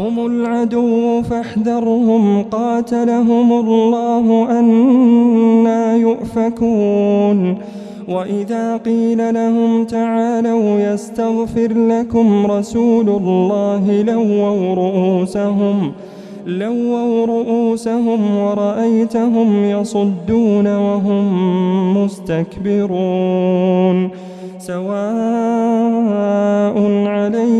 هم العدو فاحذرهم قاتلهم الله أنا يؤفكون وإذا قيل لهم تعالوا يستغفر لكم رسول الله لووا رؤوسهم لووا رؤوسهم ورأيتهم يصدون وهم مستكبرون سواء عليهم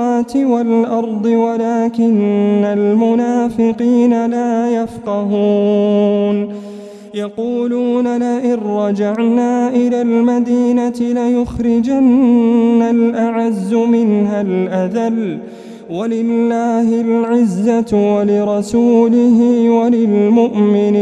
السماوات والأرض ولكن المنافقين لا يفقهون يقولون لئن رجعنا إلى المدينة ليخرجن الأعز منها الأذل ولله العزة ولرسوله وللمؤمنين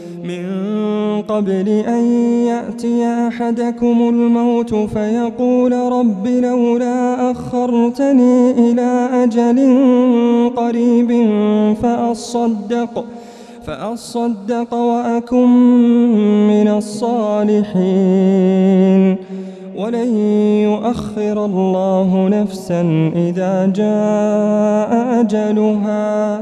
من قبل أن يأتي أحدكم الموت فيقول رب لولا أخرتني إلى أجل قريب فأصدق فأصدق وأكن من الصالحين. ولن يؤخر الله نفسا إذا جاء أجلها.